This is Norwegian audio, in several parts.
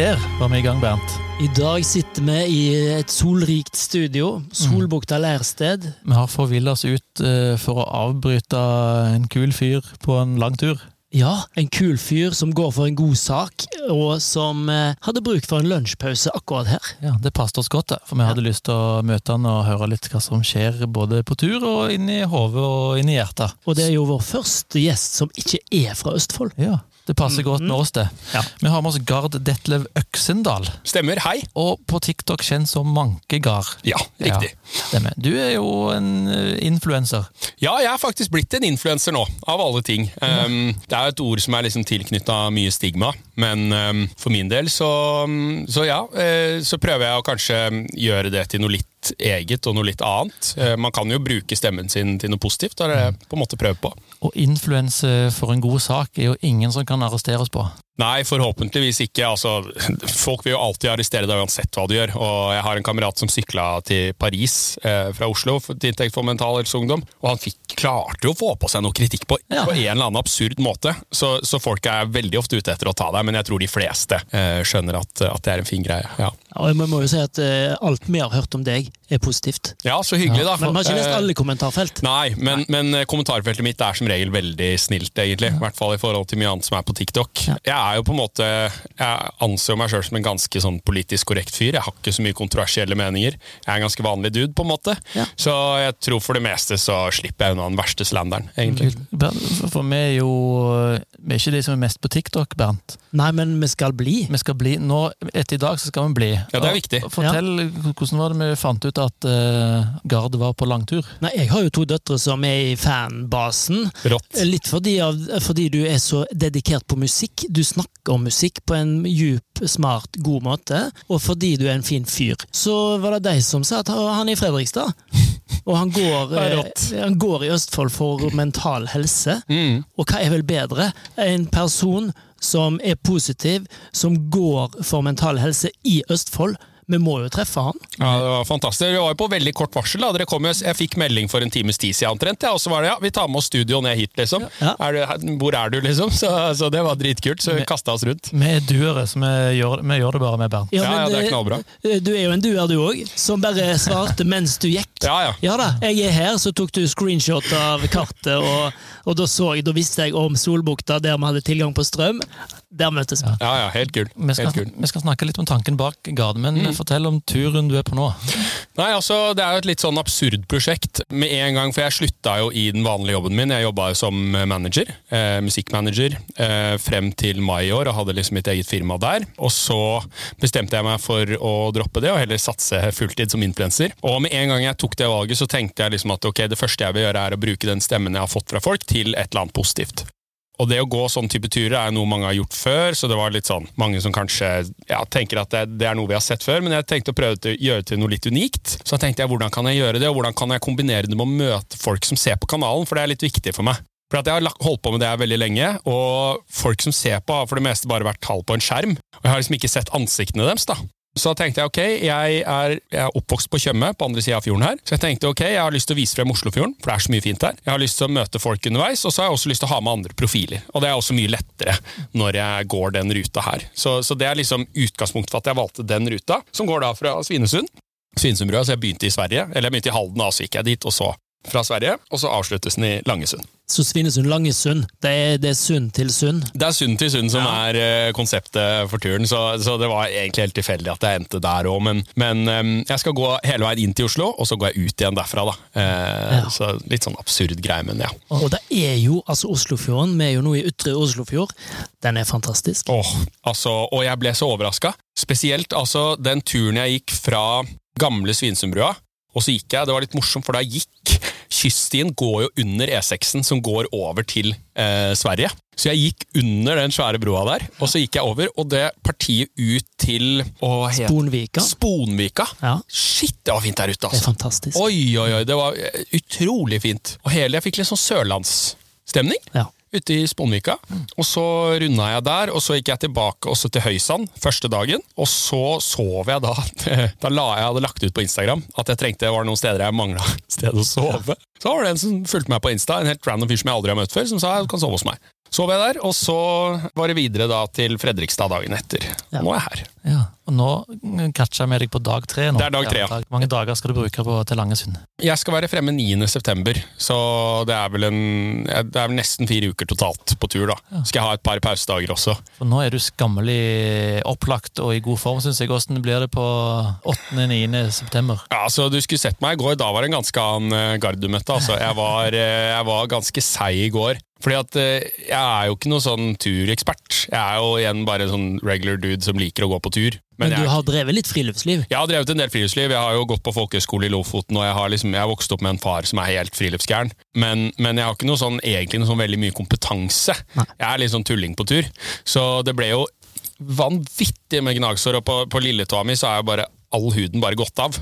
Der var vi i gang, Bernt. I dag sitter vi i et solrikt studio. Solbukta lærsted. Vi har forvilla oss ut eh, for å avbryte en kul fyr på en lang tur. Ja, en kul fyr som går for en god sak, og som eh, hadde bruk for en lunsjpause akkurat her. Ja, Det passet oss godt, for vi hadde lyst til å møte han og høre litt hva som skjer både på tur og inni hodet og inni hjertet. Og det er jo vår første gjest som ikke er fra Østfold. Ja, Det passer godt med oss, det. Ja. Vi har med oss Gard Detlev Øksendal, Stemmer. Hei. og på TikTok kjent som Mankegard. Ja, riktig. Ja. Du er jo en eh, influenser. Ja, jeg er faktisk blitt en influenser nå, av alle ting. Um, det er et ord som er liksom tilknytta mye stigma, men um, for min del så, um, så ja, eh, så prøver jeg å kanskje gjøre det til noe litt eget og noe litt annet. Eh, man kan jo bruke stemmen sin til noe positivt, det er det jeg på en måte prøver på. Og influense for en god sak er jo ingen som kan arresteres på. Nei, forhåpentligvis ikke. Altså, folk vil jo alltid arrestere deg uansett hva du gjør. Og jeg har en kamerat som sykla til Paris eh, fra Oslo til inntekt for Mental Helse Ungdom, og han fikk, klarte jo å få på seg noe kritikk på, Ja. på en eller annen absurd måte. Så, så folk er veldig ofte ute etter å ta deg, men jeg tror de fleste eh, skjønner at, at det er en fin greie. Ja, Og vi må jo si at eh, alt vi har hørt om deg, er positivt. ja så hyggelig, da. Men vi har ikke lest Eh, alle kommentarfelt. Nei, men, men kommentarfeltet mitt er som regel veldig snilt, egentlig. I hvert fall i forhold til mye annet som er på TikTok. Jeg er jo på en måte Jeg anser meg sjøl som en ganske sånn politisk korrekt fyr. Jeg har ikke så mye kontroversielle meninger. Jeg er en ganske vanlig dude, på en måte. Så jeg tror for det meste så slipper jeg unna den verste slanderen, egentlig. For for vi er jo Vi er ikke de som er mest på TikTok, Bernt. Nei, men vi skal bli. Vi skal bli, nå, Etter i dag så skal vi bli. Ja, det er viktig. Og Fortell, Hvordan var det vi fant ut at uh, Gard var på langtur? Nei, Jeg har jo to døtre som er i fanbasen. Rått. Litt fordi, av, fordi du er så dedikert på musikk. Du snakker om musikk på en djup, smart, god måte. Og fordi du er en fin fyr. Så var det de som sa at han er i Fredrikstad. Og han går, eh, han går i Østfold for mental helse. Mm. Og hva er vel bedre? En person som er positiv, som går for mental helse i Østfold. Vi må jo treffe han. Ja, det var fantastisk. Det var jo på veldig kort varsel. da. Dere kom jo, jeg fikk melding for en times tid siden omtrent, ja, og så var det ja, vi tar med oss studio ned hit, liksom. Ja. Er du, hvor er du, liksom? Så, så det var dritkult. Så vi kasta oss rundt. Vi er duere, så vi gjør, vi gjør det bare med Bernt. Ja, ja, det er knallbra. eh, Du er jo en duer, du òg, som bare svarte mens du gikk. Ja, ja. Ja da, jeg er her, så tok du screenshot av kartet, og, og da, så jeg, da visste jeg om Solbukta, der vi hadde tilgang på strøm. Der møttes vi. Ja, ja, helt kult. Vi skal, vi skal snakke litt om tanken bak Gard, men fortell om turen du er på nå. Nei, altså, Det er jo et litt sånn absurd prosjekt. Med en gang, For jeg slutta jo i den vanlige jobben min. Jeg jobba jo som manager, eh, musikkmanager, eh, frem til mai i år og hadde liksom mitt eget firma der. Og så bestemte jeg meg for å droppe det og heller satse fulltid som influenser. Og med en gang jeg tok det valget, så tenkte jeg liksom at ok, det første jeg vil gjøre, er å bruke den stemmen jeg har fått fra folk, til et eller annet positivt. Og det å gå sånn type turer er noe mange har gjort før, så det var litt sånn mange som kanskje ja, tenker at det, det er noe vi har sett før, men jeg tenkte å prøve å gjøre det til noe litt unikt. Så tenkte jeg hvordan kan jeg gjøre det, og hvordan kan jeg kombinere det med å møte folk som ser på kanalen, for det er litt viktig for meg. For at Jeg har holdt på med det her veldig lenge, og folk som ser på, har for det meste bare vært tall på en skjerm. Og jeg har liksom ikke sett ansiktene deres. da. Så tenkte jeg ok, jeg er, jeg er oppvokst på Tjøme, på andre sida av fjorden her. Så jeg tenkte ok, jeg har lyst til å vise frem Oslofjorden, for det er så mye fint her. Jeg har lyst til å møte folk underveis, og så har jeg også lyst til å ha med andre profiler. Og det er også mye lettere når jeg går den ruta her. Så, så det er liksom utgangspunktet for at jeg valgte den ruta, som går da fra Svinesund. Svinesundbrua, så jeg begynte i Sverige, eller jeg begynte i Halden, da, så gikk jeg dit, og så fra Sverige, og så avsluttes den i Langesund. Så Svinesund-Langesund, det, er- det er Sund til Sund. Det er Sund til Sund som er eh, konseptet for turen, så, så det var egentlig helt tilfeldig at jeg endte der òg. Men, men eh, jeg skal gå hele veien inn til Oslo, og så går jeg ut igjen derfra. da. Eh, Ja. Så Litt sånn absurd greie, men ja. Og det er jo altså Oslofjorden, vi er jo nå i ytre Oslofjord. Den er fantastisk. Åh, altså, og jeg ble så overraska. Spesielt altså, den turen jeg gikk fra gamle Svinesundbrua, og så gikk jeg, det var litt morsomt, for da gikk Kyststien går jo under E6-en som går over til eh, Sverige. Så jeg gikk under den svære broa der, og så gikk jeg over, og det partiet ut til å, het- Sponvika. Sponvika. Ja, Shit, det var fint der ute, det er altså. fantastisk. Oi, oi, oi, det var eh, utrolig fint. Og hele, jeg fikk litt sånn sørlandsstemning Ja. Ute i Sponvika. Og så runda jeg der, og så gikk jeg tilbake også til Høysand første dagen. Og så sov jeg da. Da la jeg hadde lagt ut på Instagram at jeg trengte det var noen steder jeg mangla sted å sove. Så var det en som fulgte meg på Insta, en helt random fyr som jeg aldri har møtt før, som sa du kan sove hos meg. Sov jeg der, og så var det videre da til Fredrikstad dagen etter. Ja. Nå er jeg her. Ja, og nå catcher jeg med deg på dag tre. nå. Det er dag tre, ja. Hvor mange dager skal du bruke på, til Langesund? Jeg skal være fremme 9. september, så det er vel en, det er nesten fire uker totalt på tur. da. Skal jeg ha et par pausedager også. For nå er du skammelig opplagt og i god form, syns jeg. Hvordan blir det på 8.-9. september? Ja, altså Du skulle sett meg i går. Da var det en ganske annen gardumøtte. gard du møtte. altså. Jeg var, eh, jeg var ganske seig i går. Fordi at eh, jeg er jo ikke noe sånn turekspert. Jeg er jo igjen bare en sånn regular dude som liker å gå på tur. Men men du har drevet litt friluftsliv? jeg har drevet en del friluftsliv. Jeg har jo gått på folkehøyskole i Lofoten, og jeg har liksom, jeg har vokst opp med en far som er helt friluftsgæren. Men, men jeg har ikke noe sånn, egentlig noe sånn veldig mye kompetanse. Jeg er litt sånn tulling på tur. Så det ble jo vanvittig med gnagsår, og på, på lilletåa mi så er jo bare all huden bare gått av.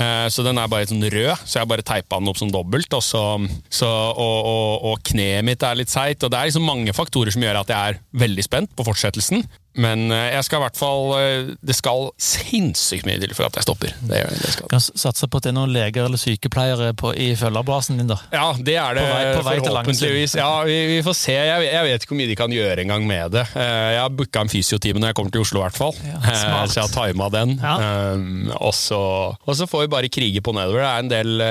Eh, så den er bare sånn rød, så jeg har bare teipa den opp som dobbelt. Og, så, så, og, og, og kneet mitt er litt seigt. Og det er liksom mange faktorer som gjør at jeg er veldig spent på fortsettelsen. Men eh, jeg skal i hvert fall eh, Det skal sinnssykt mye til for at jeg stopper. Det, det, skal. Kan satse på at det er noen leger eller sykepleiere på, i følgerbasen din, da. Ja, det er det På vei- på vei forhåpentligvis. Ja, vi, vi får se. Jeg, jeg vet ikke hvor mye de kan gjøre engang med det. Eh, Jeg har booka en fysiotime når jeg kommer til Oslo, i hvert fall. Ja. Så jeg har tima den. Ja. Um, og, så, og så får vi bare krige på nedover. Det er en del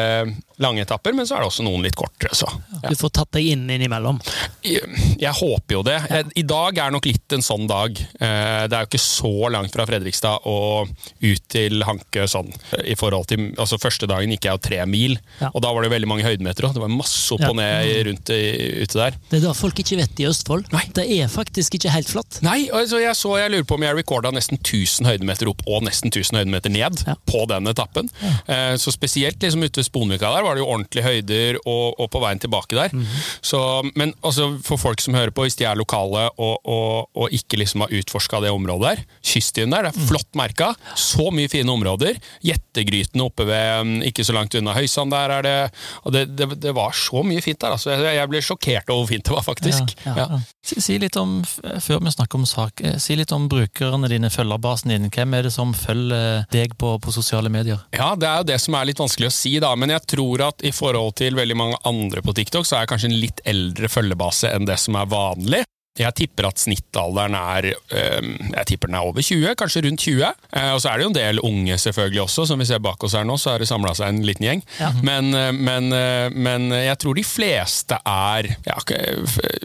lange etapper, men så er det også noen litt kortere. Så. Du får tatt deg inn innimellom. Jeg, jeg håper jo det. Jeg, I dag er nok litt en sånn dag. Eh, det er jo ikke så langt fra Fredrikstad og ut til Hankø sånn. I forhold til, altså Første dagen gikk jeg jo tre mil, Ja. og da var det veldig mange høydemeter. òg. Det var masse opp Ja. og ned rundt ute der. Det er da folk ikke vet i Østfold. Nei. Det er faktisk ikke helt flatt. Nei, altså jeg så jeg lurer på om jeg recorda nesten 1000 høydemeter opp og nesten 1000 høydemeter ned Ja. på den etappen. Eh, så spesielt liksom ute ved Sponvika der var det jo ordentlige høyder, og, og på veien tilbake der. Mhm. så, men altså, for folk som hører på, hvis de er lokale og, og, og ikke liksom har utforska det området der, kyststien der, det er flott merka. Så mye fine områder. Gjettegrytene oppe ved mm, ikke så langt unna Høysand der er det. Og det, det, det var så mye fint der. altså. Jeg, jeg ble sjokkert over hvor fint det var, faktisk. Ja, Ja. ja. Si, si litt om, før vi snakker om sak, eh, si litt om brukerne dine, følgerbasen din. Hvem er det som følger deg på, på sosiale medier? Ja, det er jo det som er litt vanskelig å si, da. Men jeg tror at i forhold til veldig mange andre på TikTok, så er jeg kanskje en litt eldre følgebase enn det som er vanlig. Jeg tipper at snittalderen er jeg tipper den er over 20, kanskje rundt 20. Eh, og så er det jo en del unge selvfølgelig også, som vi ser bak oss her nå, så har det samla seg en liten gjeng. Ja. Men, eh, men, eh, men jeg tror de fleste er ja,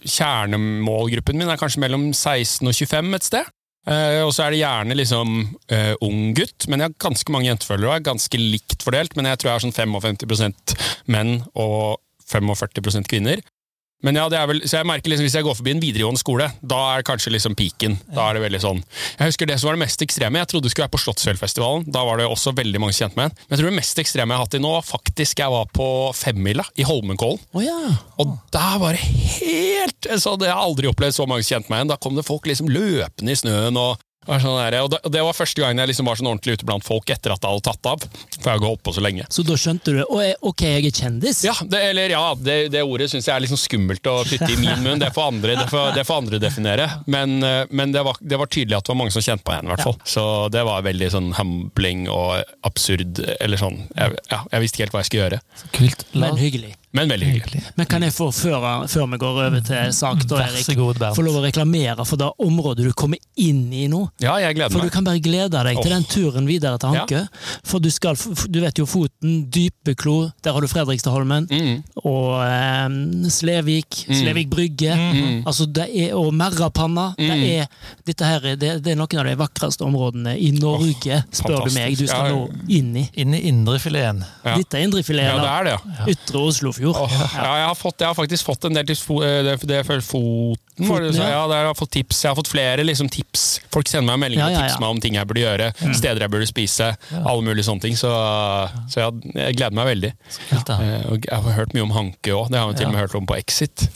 Kjernemålgruppen min er kanskje mellom 16 og 25 et sted. Eh, og så er det gjerne liksom uh, ung gutt, men jeg har ganske mange jentefølgere og er ganske likt fordelt. Men jeg tror jeg har sånn 55% menn og 45% kvinner. Men ja, det er vel, så jeg merker liksom, Hvis jeg går forbi en videregående skole, da er det kanskje liksom piken. Da er det veldig sånn Jeg husker det som var det mest ekstreme. Jeg trodde det skulle være på Slottsfjellfestivalen. Da var det også veldig mange kjent med en. Men jeg tror det mest ekstreme jeg har hatt i nå, faktisk jeg var på femmila i Holmenkollen. Oh, ja. Og der var det helt så det har Jeg aldri opplevd så mange kjent med igjen. Da kom det folk liksom løpende i snøen. og sånn der, og det, og det var første gang jeg liksom var sånn ordentlig ute blant folk etter at det hadde tatt av. For jeg har holdt på så lenge. Så da skjønte du «Å, jeg- ok, jeg er kjendis? Ja, det, eller ja, det, det ordet syns jeg er liksom skummelt å putte i min munn. Det får andre, det får, det får andre definere. Men, eh, men det, var, det var tydelig at det var mange som kjente på henne. Ja. Så det var veldig sånn humbling og absurd. Eller sånn. Jeg, ja, jeg visste ikke helt hva jeg skulle gjøre. Kult. Men hyggelig. Men veldig hyggelig. Men kan jeg få, før, før vi går over til sak, da, Erik, få lov å reklamere for det området du kommer inn i nå? Ja, jeg gleder For du kan bare glede deg til oh. den turen videre til Hankø. For du skal, du vet jo Foten, Dypeklo, der har du Fredrikstadholmen. Mm. Og eh, Slevik, Slevik brygge. Mm. Altså det er, og Merrapanna. Det, er, dette her, er- det, det er noen av de vakreste områdene i Norge, spør du meg, du skal. Ja, nå inn i. Inn i indrefileten. Ja. Dette er Ja, indrefileten det er det, ja. Ytre Oslofjord. Oh, ja, jeg, har fått, jeg har faktisk fått en del tips. Fo, eh, det, det Foten, Foten, ja. Ja, der har jeg fått tips. Jeg har fått flere liksom, tips. Folk sender meg meldinger og tipser ja. meg om ting jeg burde gjøre. Steder jeg burde spise. Alle mulige sånne ting. Så, så jeg, jeg gleder meg veldig. Eh, Og jeg har hørt mye om Hanke òg. Det har vi til og med hørt om på Exit.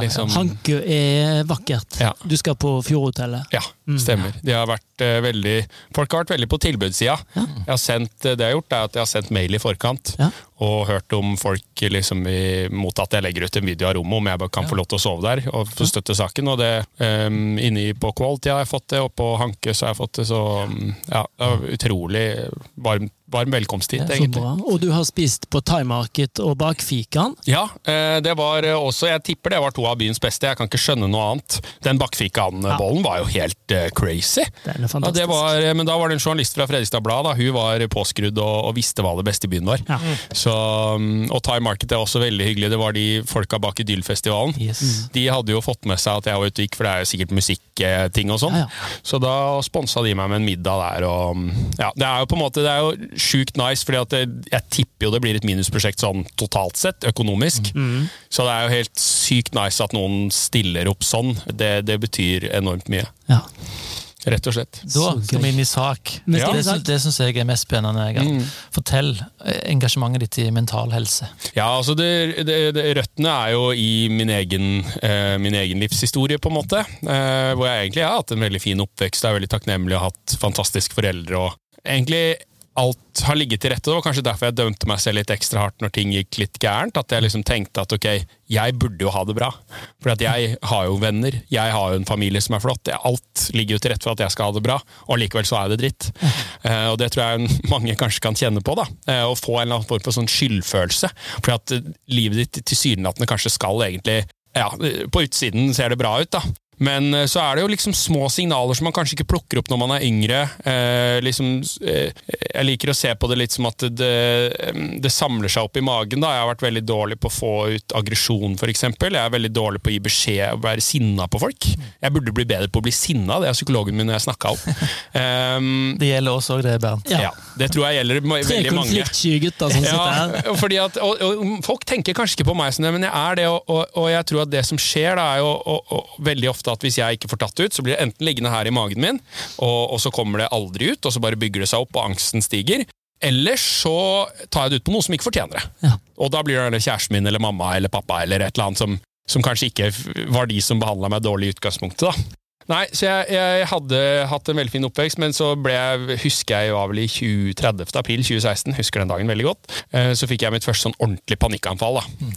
Liksom- Hanke er vakkert. Ja. Du skal på Fjordhotellet. Ja, stemmer. De har vært eh, veldig Folk har vært veldig på tilbudssida. Jeg har sendt, det jeg har gjort, er at jeg har sendt mail i forkant. Ja. Og hørt om folk liksom i, mot at jeg legger ut en video av rommet, om jeg bare kan få lov til å sove der og få støtte saken. Og det um, Inni på Quality har jeg fått det, og på Hanke så har jeg fått det. Så um, ja, det var utrolig varmt varm velkomst hit, egentlig. bra. Og du har spist på Thai Market og Bakfikaen. Ja, eh, det var eh, også Jeg tipper det var to av byens beste. Jeg kan ikke skjønne noe annet. Den bakfikaen-bollen var jo helt eh, crazy. Den er Ja, fantastisk. det var, men da var det en journalist fra Fredrikstad Blad. Hun var påskrudd og, og visste hva det beste i byen var. Ja. Så, mm, og Thai Market er også veldig hyggelig. Det var de folka bak Idyllfestivalen. Yes. De hadde jo fått med seg at jeg var ute og gikk, for det er jo sikkert musikkting og sånn. Ja, ja. Så da sponsa de meg med en middag der. Og, mm, ja, det er jo på en måte Det er jo sjukt nice, fordi at jeg tipper jo det blir et minusprosjekt sånn totalt sett, økonomisk. Mm. Så det er jo helt sykt nice at noen stiller opp sånn. Det, det betyr enormt mye. Ja. Rett og slett. Da Så skal vi inn i sak. Ja. det det syns jeg er mest spennende. Mm. Fortell eh, engasjementet ditt i mental helse. Ja, altså det, det, det, Røttene er jo i min egen, eh, min egen livshistorie, på en måte. Eh, hvor jeg egentlig har hatt en veldig fin oppvekst, jeg er veldig takknemlig og hatt fantastiske foreldre. og Egentlig alt har ligget til rette. Det var kanskje derfor jeg dømte meg selv litt ekstra hardt når ting gikk litt gærent. At jeg liksom tenkte at ok, jeg burde jo ha det bra. For at jeg har jo venner, jeg har jo en familie som er flott. Alt ligger jo til rette for at jeg skal ha det bra, og likevel så er det dritt. Eh, og det tror jeg mange kanskje kan kjenne på. da. Eh, å få en eller annen form for sånn skyldfølelse. For at eh, livet ditt tilsynelatende kanskje skal egentlig ja, På utsiden ser det bra ut, da. Men eh, så er det jo liksom små signaler som man kanskje ikke plukker opp når man er yngre. Eh, liksom, eh, jeg liker å se på det litt som at det, det, det samler seg opp i magen. Da. Jeg har vært veldig dårlig på å få ut aggresjon, f.eks. Jeg er veldig dårlig på å gi beskjed og være sinna på folk. Jeg burde bli bedre på å bli sinna, det er psykologen min jeg snakka om. Um, Det gjelder oss òg, det, Bernt. Ja. ja, det tror jeg gjelder veldig mange. konfliktsky gutter som sitter her. Ja, fordi at, og, og Folk tenker kanskje ikke på meg som det, men jeg er det. Og, og, jeg tror at det som skjer, da, er jo veldig ofte at hvis jeg ikke får tatt det ut, så blir det enten liggende her i magen min, og, og så kommer det aldri ut, og så bare bygger det seg opp, og angsten stiger. Eller så tar jeg det ut på noe som ikke fortjener det. Ja. Og da blir det kjæresten min eller mamma eller pappa eller et eller annet som, som kanskje ikke var de som behandla meg dårlig i utgangspunktet. da. Nei, så jeg, jeg hadde hatt en veldig fin oppvekst, men så ble jeg, husker jeg var vel i 20, 30. april 2016, husker den dagen veldig godt, eh, så fikk jeg mitt første sånn ordentlig panikkanfall. da. Mm.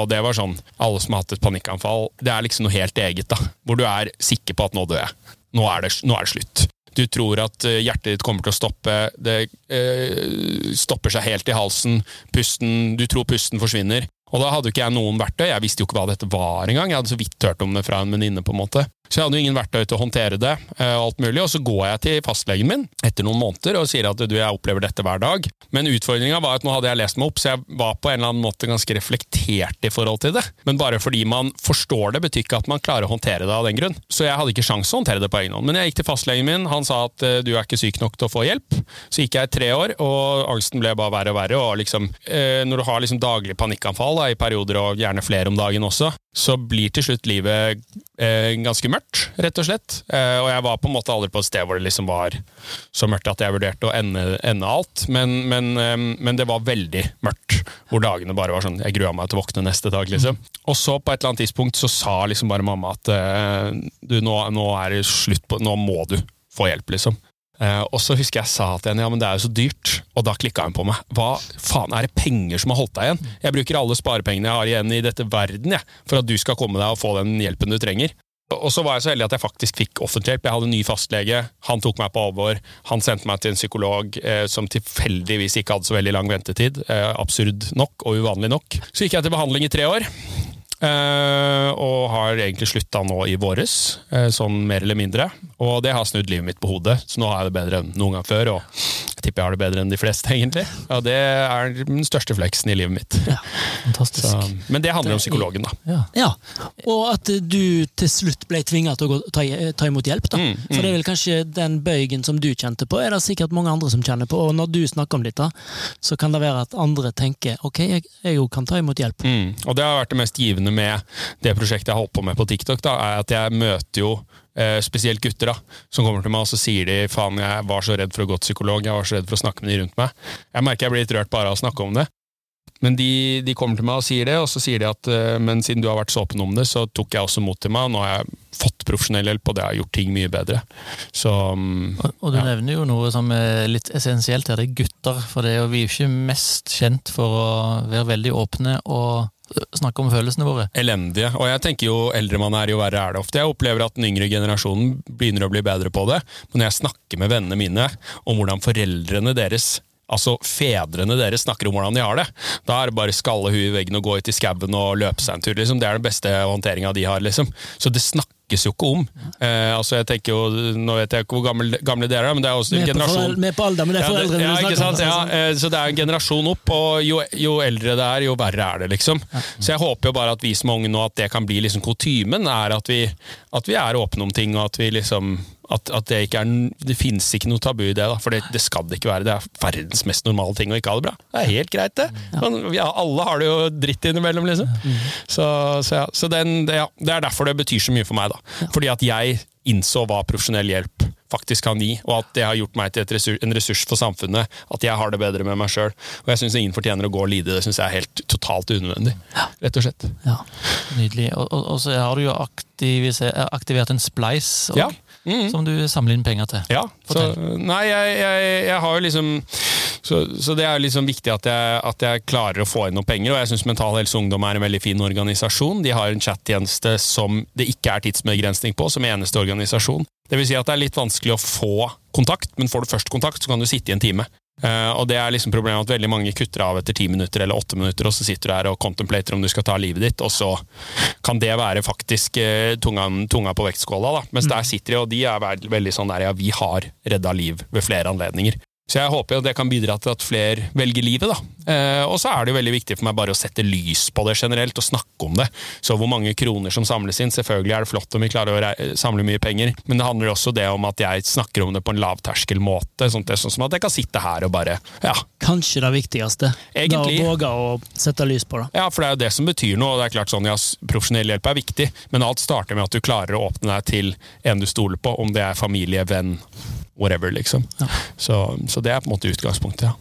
og det var sånn, alle som har hatt et panikkanfall, det er liksom noe helt eget, da. Hvor du er sikker på at nå dør jeg. Nå er det, nå er det slutt. Du tror at eh, hjertet ditt kommer til å stoppe, det eh, stopper seg helt i halsen, pusten, du tror pusten forsvinner. Og da hadde jo ikke jeg noen verktøy, jeg visste jo ikke hva dette var engang. Jeg hadde så vidt hørt om det fra en venninne, på en måte. Så jeg hadde jo ingen verktøy til å håndtere det, eh, og alt mulig. Og så går jeg til fastlegen min etter noen måneder og sier at du, jeg opplever dette hver dag. Men utfordringa var at nå hadde jeg lest meg opp, så jeg var på en eller annen måte ganske reflektert i forhold til det. Men bare fordi man forstår det, betyr ikke at man klarer å håndtere det av den grunn. Så jeg hadde ikke sjanse å håndtere det på egen hånd. Men jeg gikk til fastlegen min, han sa at eh, du er ikke syk nok til å få hjelp. Så gikk jeg tre år, og angsten ble bare verre og verre. Og liksom, eh, når du har liksom daglig panikkanfall da, i perioder, og gjerne flere om dagen også, så blir til slutt livet eh, ganske mørkt, rett og slett. Eh, og jeg var på en måte aldri på et sted hvor det liksom var så mørkt at jeg vurderte å ende, ende alt. Men, men, eh, men det var veldig mørkt, hvor dagene bare var sånn Jeg grua meg til å våkne neste dag, liksom. Og så på et eller annet tidspunkt så sa liksom bare mamma at eh, du, nå, nå er det slutt på Nå må du få hjelp, liksom. Eh, og så husker jeg sa til henne ja, men det er jo så dyrt, og da klikka hun på meg. Hva faen er det penger som har holdt deg igjen? Jeg bruker alle sparepengene jeg har igjen i dette verden jeg, for at du skal komme deg og få den hjelpen du trenger. Og så var jeg så heldig at jeg faktisk fikk offentlig hjelp. Jeg hadde en ny fastlege, han tok meg på alvor. Han sendte meg til en psykolog eh, som tilfeldigvis ikke hadde så veldig lang ventetid. Eh, absurd nok og uvanlig nok. Så gikk jeg til behandling i tre år. Eh, og har egentlig slutta nå i våres, eh, sånn mer eller mindre. Og det har snudd livet mitt på hodet, så nå har jeg det bedre enn noen gang før. Og jeg tipper jeg har det bedre enn de fleste, egentlig. Og det er den største fleksen i livet mitt. Fantastisk. Så, men det handler om psykologen, da. Ja. Ja, og at du til slutt ble tvinga til å ta, ta imot hjelp. da. Mm, For det er vel kanskje den bøygen som du kjente på, er det sikkert mange andre som kjenner på. Og når du snakker om dette, så kan det være at andre tenker ok, jeg òg kan ta imot hjelp. Mm. Og det har vært det mest givende med det prosjektet jeg har holdt på med på TikTok, da, er at jeg møter jo eh, spesielt gutter da, som kommer til meg og så sier de faen, jeg var så redd for å gå til psykolog, jeg var så redd for å snakke med de rundt meg. Jeg merker jeg blir litt rørt bare av å snakke om det. Men de, de kommer til meg og sier det, og så sier de at eh, men siden du har vært så åpen om det, så tok jeg også mot til meg, og nå har jeg fått profesjonell hjelp, og det har gjort ting mye bedre. Så mm, Og, og du Ja. nevner jo noe som er litt essensielt her, det er gutter. For det er jo, vi er jo ikke mest kjent for å være veldig åpne og snakke om følelsene våre. elendige. Og jeg tenker jo eldre man er, jo verre er det ofte. Jeg opplever at den yngre generasjonen begynner å bli bedre på det. Men når jeg snakker med vennene mine om hvordan foreldrene deres altså fedrene deres snakker om hvordan de har det. Da er det bare skalle huet i veggen og gå ut i skauen og løpe seg en tur. Liksom. Det er den beste håndteringa de har. liksom. Så det snakkes jo ikke om. Eh, altså jeg tenker jo, Nå vet jeg ikke hvor gamle, gamle dere er, men det er også en er generasjon vi er på alder, men det er ja, det, ja, om. Ja, eh, så det er en generasjon opp, og jo, jo eldre det er, jo verre er det, liksom. Så jeg håper jo bare at vi som unge nå, at det kan bli liksom kutymen, er at vi, at vi er åpne om ting, og at vi liksom at, at det ikke er Det finnes ikke noe tabu i det, da, for det, det skal det ikke være. Det er verdens mest normale ting å ikke ha det bra. Det er helt greit, det. Men, ja, alle har det jo dritt innimellom, liksom. Så, så, ja. så den, det, ja, det er derfor det betyr så mye for meg, da. Fordi at jeg innså hva profesjonell hjelp faktisk kan gi, og at det har gjort meg til et ressurs, en ressurs for samfunnet. At jeg har det bedre med meg sjøl. Og jeg syns ingen fortjener å gå og lide. Det syns jeg er helt totalt unødvendig. Rett og slett. Ja. Nydelig. Og, og, og så har du jo aktivisert, aktivert en spleis også, Ja. Mhm. som du samler inn penger til. Ja, så, nei, jeg, jeg, jeg har jo liksom så, så det er liksom viktig at jeg, at jeg klarer å få inn noen penger, og jeg syns Mental Helse Ungdom er en veldig fin organisasjon. De har en chattjeneste som det ikke er tidsbegrensning på, som eneste organisasjon. Det vil si at det er litt vanskelig å få kontakt, men får du først kontakt, så kan du sitte i en time. Eh, og det er liksom problemet at veldig mange kutter av etter ti minutter eller åtte minutter, og så sitter du her og contemplater om du skal ta livet ditt, og så kan det være faktisk uh, tunga, tunga på vektskåla. Da. Mens der sitter de, og de er veld, veldig sånn der ja, vi har redda liv ved flere anledninger. Så jeg håper jo det kan bidra til at flere velger livet, da. Eh, og så er det jo veldig viktig for meg bare å sette lys på det generelt, og snakke om det. Så hvor mange kroner som samles inn, selvfølgelig er det flott om vi klarer å samle mye penger, men det handler også det om at jeg snakker om det på en lavterskelmåte, sånn, sånn som at jeg kan sitte her og bare ja, Kanskje det viktigste. Egentlig. Da å våge å sette lys på det. Ja, for det er jo det som betyr noe. og det er klart sånn, ja, Profesjonell hjelp er viktig, men alt starter med at du klarer å åpne deg til en du stoler på, om det er familie, venn, whatever, liksom. Så, så det er på en måte utgangspunktet, ja.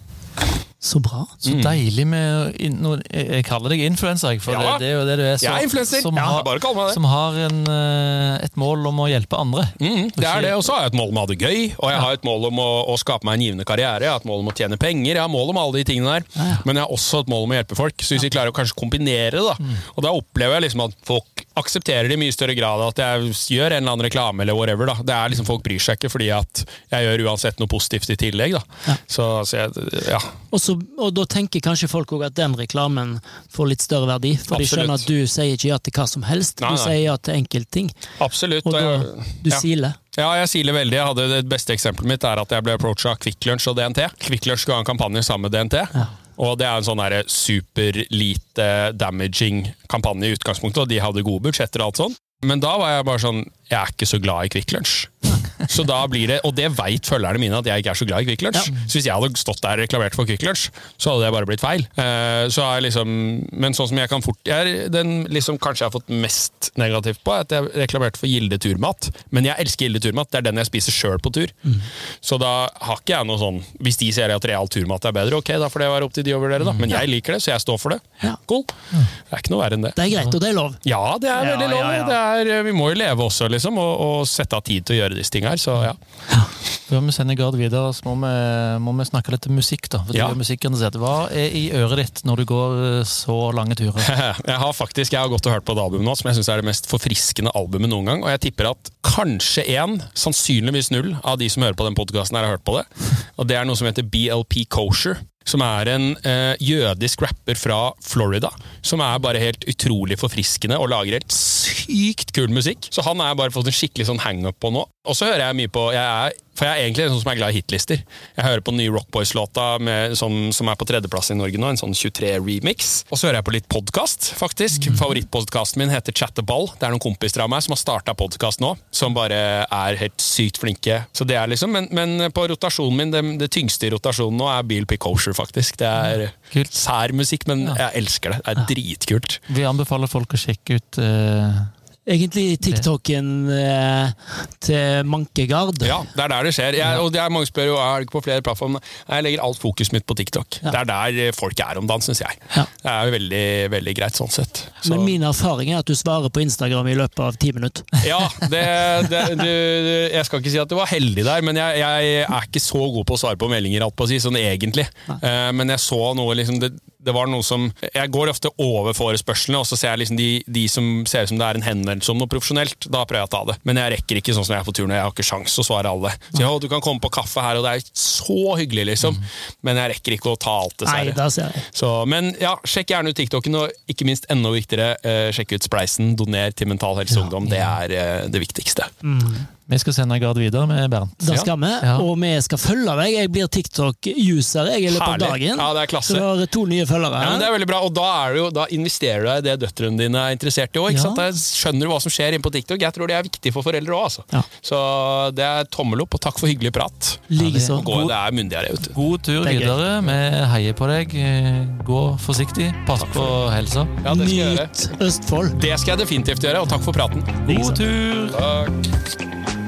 Så bra. Så deilig med Jeg kaller deg influenser, for Mm. Ja. det, det er jo det du er. så- Jeg er influencer. Som Ja, har, bare kall meg det. som har en, eh, et mål om å hjelpe andre. Mm, det er det, og så har jeg et mål om å ha det gøy, og jeg har et mål om å, å skape meg en givende karriere, jeg har et mål om å tjene penger, jeg har mål om alle de tingene der, Ja, ja. men jeg har også et mål om å hjelpe folk. Så hvis vi klarer å kanskje kombinere det, da, og da opplever jeg liksom at folk aksepterer det i mye større grad, at jeg gjør en eller annen reklame eller whatever, da. Det er liksom Folk bryr seg ikke fordi at jeg gjør uansett noe positivt i tillegg, da. Ja. Så, så jeg, ja. Og, så, og da tenker kanskje folk òg at den reklamen får litt større verdi. For de skjønner at du sier ikke ja til hva som helst, Nei, du nei. sier ja til enkeltting. Absolutt. Og da jeg- du ja. siler. Ja, jeg siler veldig. Jeg hadde Det beste eksempelet mitt er at jeg ble approacha av Kvikk Lunsj og DNT. Kvikk Lunsj skulle ha en kampanje sammen med DNT. Og det er en sånn superlite damaging kampanje i utgangspunktet, og de hadde gode budsjetter og alt sånn. Men da var jeg bare sånn Jeg er ikke så glad i Kvikk Lunsj. Så da blir det, Og det veit følgerne mine at jeg ikke er så glad i Kvikk Lunsj. Så hvis jeg hadde stått der og reklamert for Kvikk Lunsj, så hadde det bare blitt feil. Eh, Så er liksom, men sånn som jeg kan fort jeg Den liksom kanskje jeg har fått mest negativt på, er at jeg reklamerte for Gilde turmat. Men jeg elsker Gilde turmat. Det er den jeg spiser sjøl på tur. Så da har ikke jeg noe sånn Hvis de ser at real turmat er bedre, ok, da får det være opp til de å vurdere, da. Men jeg liker det, så jeg står for det. Ja. Cool. Det er ikke noe verre enn det. Det er greit, og det er lov. Ja, det er veldig lov. ja, ja. Det er, eh, vi må jo leve også, liksom, og, og sette av tid til å gjøre disse tingene her. Så ja. Før vi sender Gard videre, så må vi, må vi snakke litt musikk. da. For Ja. du er musikkinteressert. Hva er i øret ditt når du går eh, så lange turer? Jeg har faktisk jeg har gått og hørt på et album nå som jeg synes er det mest forfriskende albumet noen gang. Og jeg tipper at kanskje én, sannsynligvis null, av de som hører på den podkasten, har hørt på det. Og det er noe som heter BLP Kosher. Som er en eh, jødisk rapper fra Florida. Som er bare helt utrolig forfriskende og lager helt sykt kul musikk. Så han har jeg bare fått en skikkelig sånn hangup på nå. Og så hører jeg mye på jeg er, For jeg er egentlig en sånn som er glad i hitlister. Jeg hører på den nye Rockboys-låta som, som er på tredjeplass i Norge nå, en sånn 23-remix. Og så hører jeg på litt podkast, faktisk. Favorittpodkasten min heter Chatteball. Det er noen kompiser av meg som har starta podkast nå, som bare er helt sykt flinke. Så det er liksom, Men, men på rotasjonen min, det, det tyngste i rotasjonen nå er Beal Picosher, faktisk. Det er ja, sær musikk, men jeg elsker det. Det er dritkult. Vi anbefaler folk å sjekke ut eh, Egentlig TikToken eh, til Mankegard. Ja, det er der det skjer. Jeg, og det er Mange spør jo er det ikke på flere plattformer. Jeg legger alt fokuset mitt på TikTok. Ja. Det er der eh, folk er om dagen, syns jeg. Ja. Det er jo veldig, veldig greit sånn sett. Så, Men min erfaring er at du svarer på Instagram i løpet av ti minutter. ja, det, det, du, du- jeg skal ikke si at du var heldig der, men jeg, jeg er ikke så god på å svare på meldinger, alt på å si, sånn egentlig. Eh, men jeg så noe liksom det, det var noe som Jeg går ofte over forespørslene, og så ser jeg liksom de, de som ser ut som det er en henvendelse om noe profesjonelt. Da prøver jeg å ta det. Men jeg rekker ikke sånn som jeg er på tur nå. Jeg har ikke sjans å svare alle. Så ja, du kan komme på kaffe her, og det er så hyggelig, liksom. Men jeg rekker ikke å ta alt, dessverre. Så, men ja, sjekk gjerne ut TikToken, og ikke minst enda viktigere, eh, sjekk ut Spleisen. Doner til Mental Helse Ungdom. Det er eh, det viktigste. Vi skal sende Gard videre med Bernt. Ja. skal vi, Ja. og vi skal følge deg. Jeg blir TikTok-user jeg, i løpet av dagen. Ja, det er klasse. Så du har to nye følgere. Ja, men det er veldig bra, og da, er jo, da investerer du deg i det døtrene dine er interessert i òg. Ja. Da skjønner du hva som skjer inne på TikTok. Jeg tror det er viktig for foreldre òg. Altså. Ja. Så det er tommel opp, og takk for hyggelig prat. Likeså. Gå, det er myndigere, vet du. God tur Det er videre. Vi heier på deg. Gå forsiktig. Pass på helsa. Ja, det. Nyt Østfold. Det skal jeg definitivt gjøre, og takk for praten. God tur! Takk.